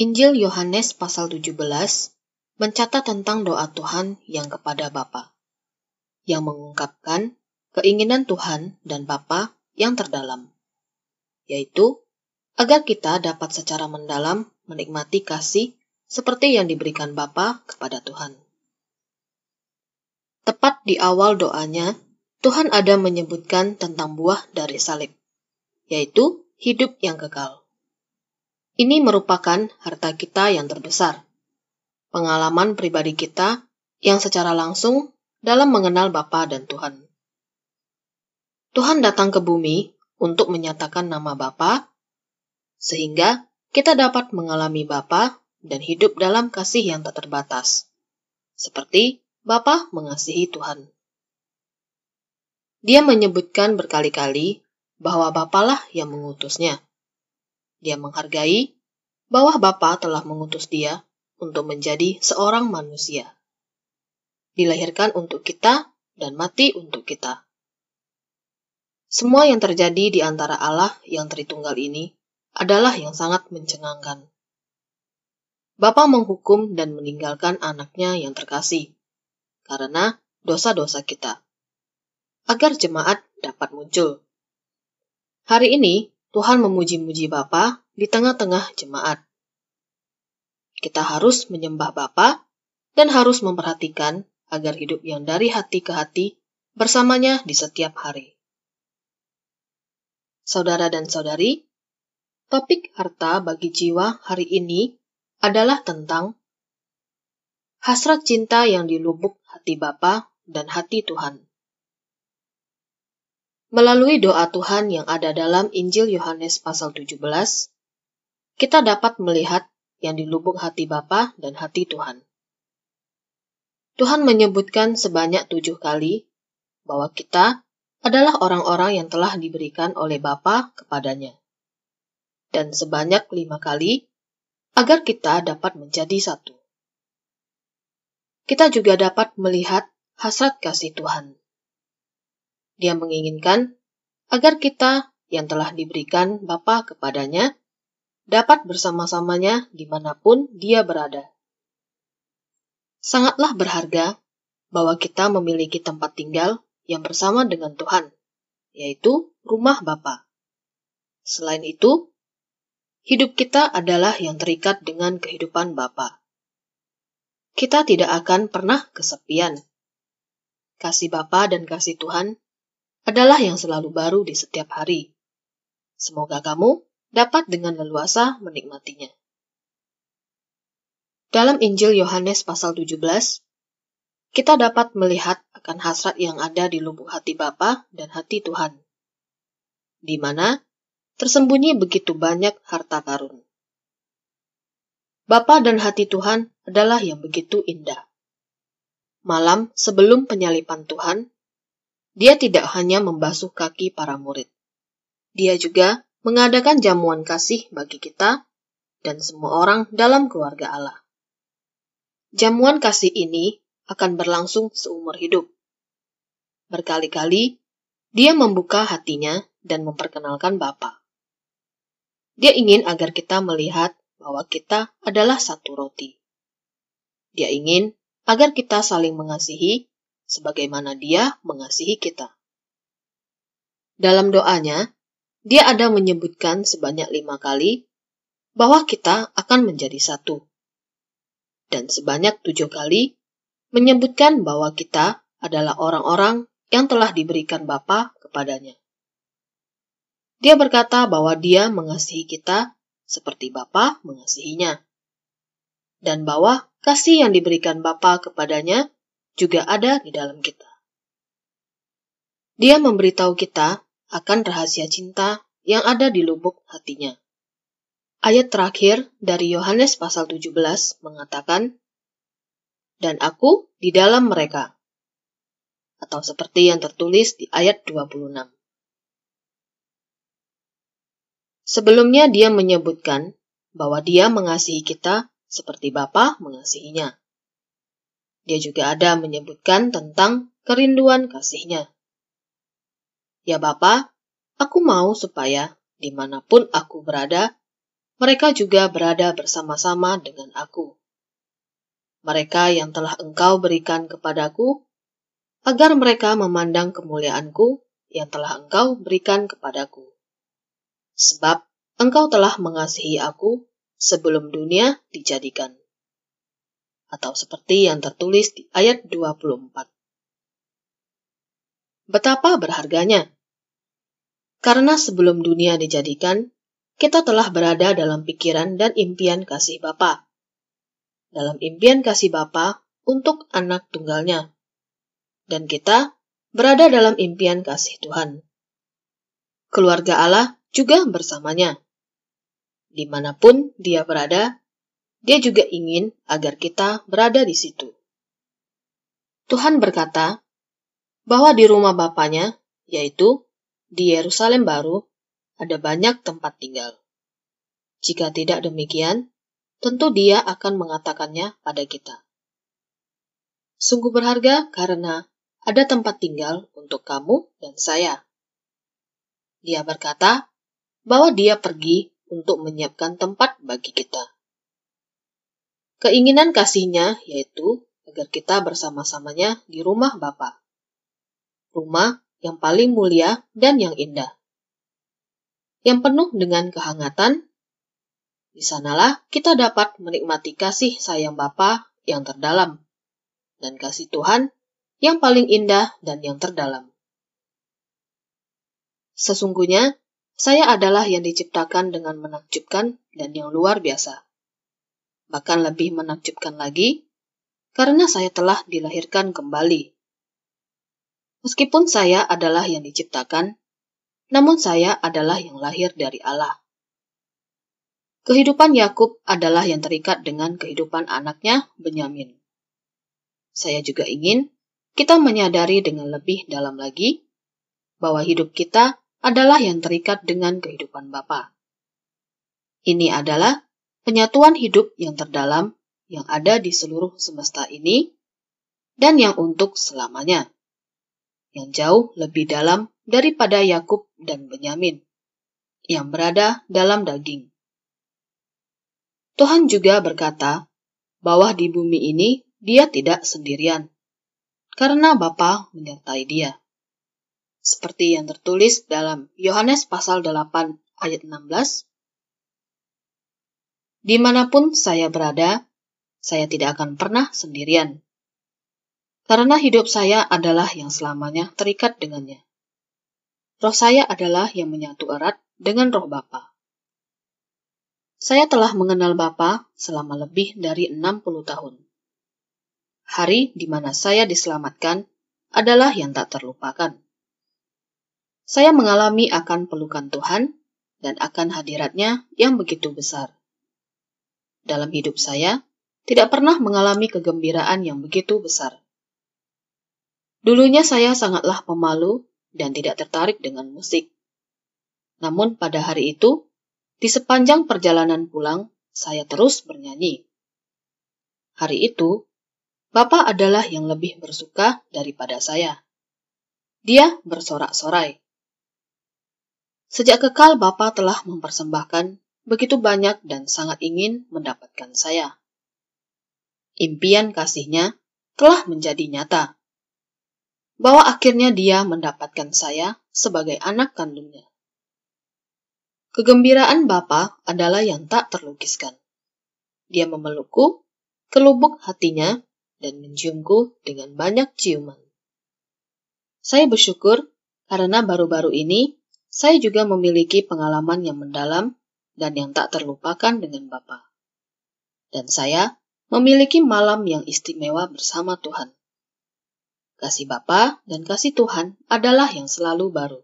Injil Yohanes pasal 17 mencatat tentang doa Tuhan yang kepada Bapa, yang mengungkapkan keinginan Tuhan dan Bapa yang terdalam, yaitu agar kita dapat secara mendalam menikmati kasih seperti yang diberikan Bapa kepada Tuhan. Tepat di awal doanya, Tuhan ada menyebutkan tentang buah dari salib, yaitu hidup yang kekal. Ini merupakan harta kita yang terbesar, pengalaman pribadi kita yang secara langsung dalam mengenal Bapa dan Tuhan. Tuhan datang ke bumi untuk menyatakan nama Bapa, sehingga kita dapat mengalami Bapa dan hidup dalam kasih yang tak terbatas, seperti Bapa mengasihi Tuhan. Dia menyebutkan berkali-kali bahwa Bapalah yang mengutusnya. Dia menghargai bahwa Bapa telah mengutus dia untuk menjadi seorang manusia. Dilahirkan untuk kita dan mati untuk kita. Semua yang terjadi di antara Allah yang Tritunggal ini adalah yang sangat mencengangkan. Bapa menghukum dan meninggalkan anaknya yang terkasih karena dosa-dosa kita, agar jemaat dapat muncul. Hari ini, Tuhan memuji-muji Bapa di tengah-tengah jemaat. Kita harus menyembah Bapa dan harus memperhatikan agar hidup yang dari hati ke hati bersamanya di setiap hari. Saudara dan saudari, topik harta bagi jiwa hari ini adalah tentang hasrat cinta yang dilubuk hati Bapa dan hati Tuhan. Melalui doa Tuhan yang ada dalam Injil Yohanes pasal 17, kita dapat melihat yang di lubuk hati Bapa dan hati Tuhan. Tuhan menyebutkan sebanyak tujuh kali bahwa kita adalah orang-orang yang telah diberikan oleh Bapa kepadanya. Dan sebanyak lima kali agar kita dapat menjadi satu. Kita juga dapat melihat hasrat kasih Tuhan dia menginginkan agar kita yang telah diberikan Bapa kepadanya dapat bersama-samanya di mana pun dia berada. Sangatlah berharga bahwa kita memiliki tempat tinggal yang bersama dengan Tuhan, yaitu rumah Bapa. Selain itu, hidup kita adalah yang terikat dengan kehidupan Bapa. Kita tidak akan pernah kesepian. Kasih Bapa dan kasih Tuhan adalah yang selalu baru di setiap hari. Semoga kamu dapat dengan leluasa menikmatinya. Dalam Injil Yohanes pasal 17, kita dapat melihat akan hasrat yang ada di lubuk hati Bapa dan hati Tuhan, di mana tersembunyi begitu banyak harta karun. Bapa dan hati Tuhan adalah yang begitu indah. Malam sebelum penyalipan Tuhan, dia tidak hanya membasuh kaki para murid. Dia juga mengadakan jamuan kasih bagi kita dan semua orang dalam keluarga Allah. Jamuan kasih ini akan berlangsung seumur hidup. Berkali-kali dia membuka hatinya dan memperkenalkan Bapa. Dia ingin agar kita melihat bahwa kita adalah satu roti. Dia ingin agar kita saling mengasihi sebagaimana Dia mengasihi kita. Dalam doanya, Dia ada menyebutkan sebanyak lima kali bahwa kita akan menjadi satu, dan sebanyak tujuh kali menyebutkan bahwa kita adalah orang-orang yang telah diberikan Bapa kepadanya. Dia berkata bahwa Dia mengasihi kita seperti Bapa mengasihinya, dan bahwa kasih yang diberikan Bapa kepadanya juga ada di dalam kita. Dia memberitahu kita akan rahasia cinta yang ada di lubuk hatinya. Ayat terakhir dari Yohanes pasal 17 mengatakan, Dan aku di dalam mereka. Atau seperti yang tertulis di ayat 26. Sebelumnya dia menyebutkan bahwa dia mengasihi kita seperti Bapa mengasihinya. Dia juga ada menyebutkan tentang kerinduan kasihnya. Ya Bapa, aku mau supaya di mana pun aku berada, mereka juga berada bersama-sama dengan aku. Mereka yang telah engkau berikan kepadaku, agar mereka memandang kemuliaanku yang telah engkau berikan kepadaku. Sebab engkau telah mengasihi aku sebelum dunia dijadikan. Atau seperti yang tertulis di ayat 24. Betapa berharganya. Karena sebelum dunia dijadikan, kita telah berada dalam pikiran dan impian kasih Bapa. Dalam impian kasih Bapa untuk anak tunggalnya. Dan kita berada dalam impian kasih Tuhan. Keluarga Allah juga bersamanya. Di mana pun dia berada, dia juga ingin agar kita berada di situ. Tuhan berkata bahwa di rumah Bapaknya, yaitu di Yerusalem baru, ada banyak tempat tinggal. Jika tidak demikian, tentu dia akan mengatakannya pada kita. Sungguh berharga karena ada tempat tinggal untuk kamu dan saya. Dia berkata bahwa dia pergi untuk menyiapkan tempat bagi kita. Keinginan kasihnya yaitu agar kita bersama-samanya di rumah Bapa. Rumah yang paling mulia dan yang indah yang penuh dengan kehangatan, di sanalah kita dapat menikmati kasih sayang Bapa yang terdalam dan kasih Tuhan yang paling indah dan yang terdalam. Sesungguhnya, saya adalah yang diciptakan dengan menakjubkan dan yang luar biasa. Bahkan lebih menakjubkan lagi, karena saya telah dilahirkan kembali. Meskipun saya adalah yang diciptakan, namun saya adalah yang lahir dari Allah. Kehidupan Yakub adalah yang terikat dengan kehidupan anaknya Benyamin. Saya juga ingin kita menyadari dengan lebih dalam lagi bahwa hidup kita adalah yang terikat dengan kehidupan Bapa. Ini adalah penyatuan hidup yang terdalam yang ada di seluruh semesta ini dan yang untuk selamanya. Yang jauh lebih dalam daripada Yakub dan Benyamin yang berada dalam daging. Tuhan juga berkata bahwa di bumi ini dia tidak sendirian, karena Bapa menyertai dia. Seperti yang tertulis dalam Yohanes pasal 8 ayat 16, Di mana pun saya berada, saya tidak akan pernah sendirian. Karena hidup saya adalah yang selamanya terikat dengannya. Roh saya adalah yang menyatu erat dengan roh Bapa. Saya telah mengenal Bapa selama lebih dari 60 tahun. Hari di mana saya diselamatkan adalah yang tak terlupakan. Saya mengalami akan pelukan Tuhan dan akan hadiratnya yang begitu besar. Dalam hidup saya, tidak pernah mengalami kegembiraan yang begitu besar. Dulunya saya sangatlah pemalu dan tidak tertarik dengan musik. Namun pada hari itu, di sepanjang perjalanan pulang, saya terus bernyanyi. Hari itu, Bapak adalah yang lebih bersuka daripada saya. Dia bersorak-sorai. Sejak kekal Bapak telah mempersembahkan begitu banyak dan sangat ingin mendapatkan saya. Impian kasihnya telah menjadi nyata bahwa akhirnya dia mendapatkan saya sebagai anak kandungnya. Kegembiraan Bapa adalah yang tak terlukiskan. Dia memelukku ke lubuk hatinya dan menciumku dengan banyak ciuman. Saya bersyukur karena baru-baru ini saya juga memiliki pengalaman yang mendalam dan yang tak terlupakan dengan Bapa. Dan saya memiliki malam yang istimewa bersama Tuhan. Kasih Bapa dan kasih Tuhan adalah yang selalu baru.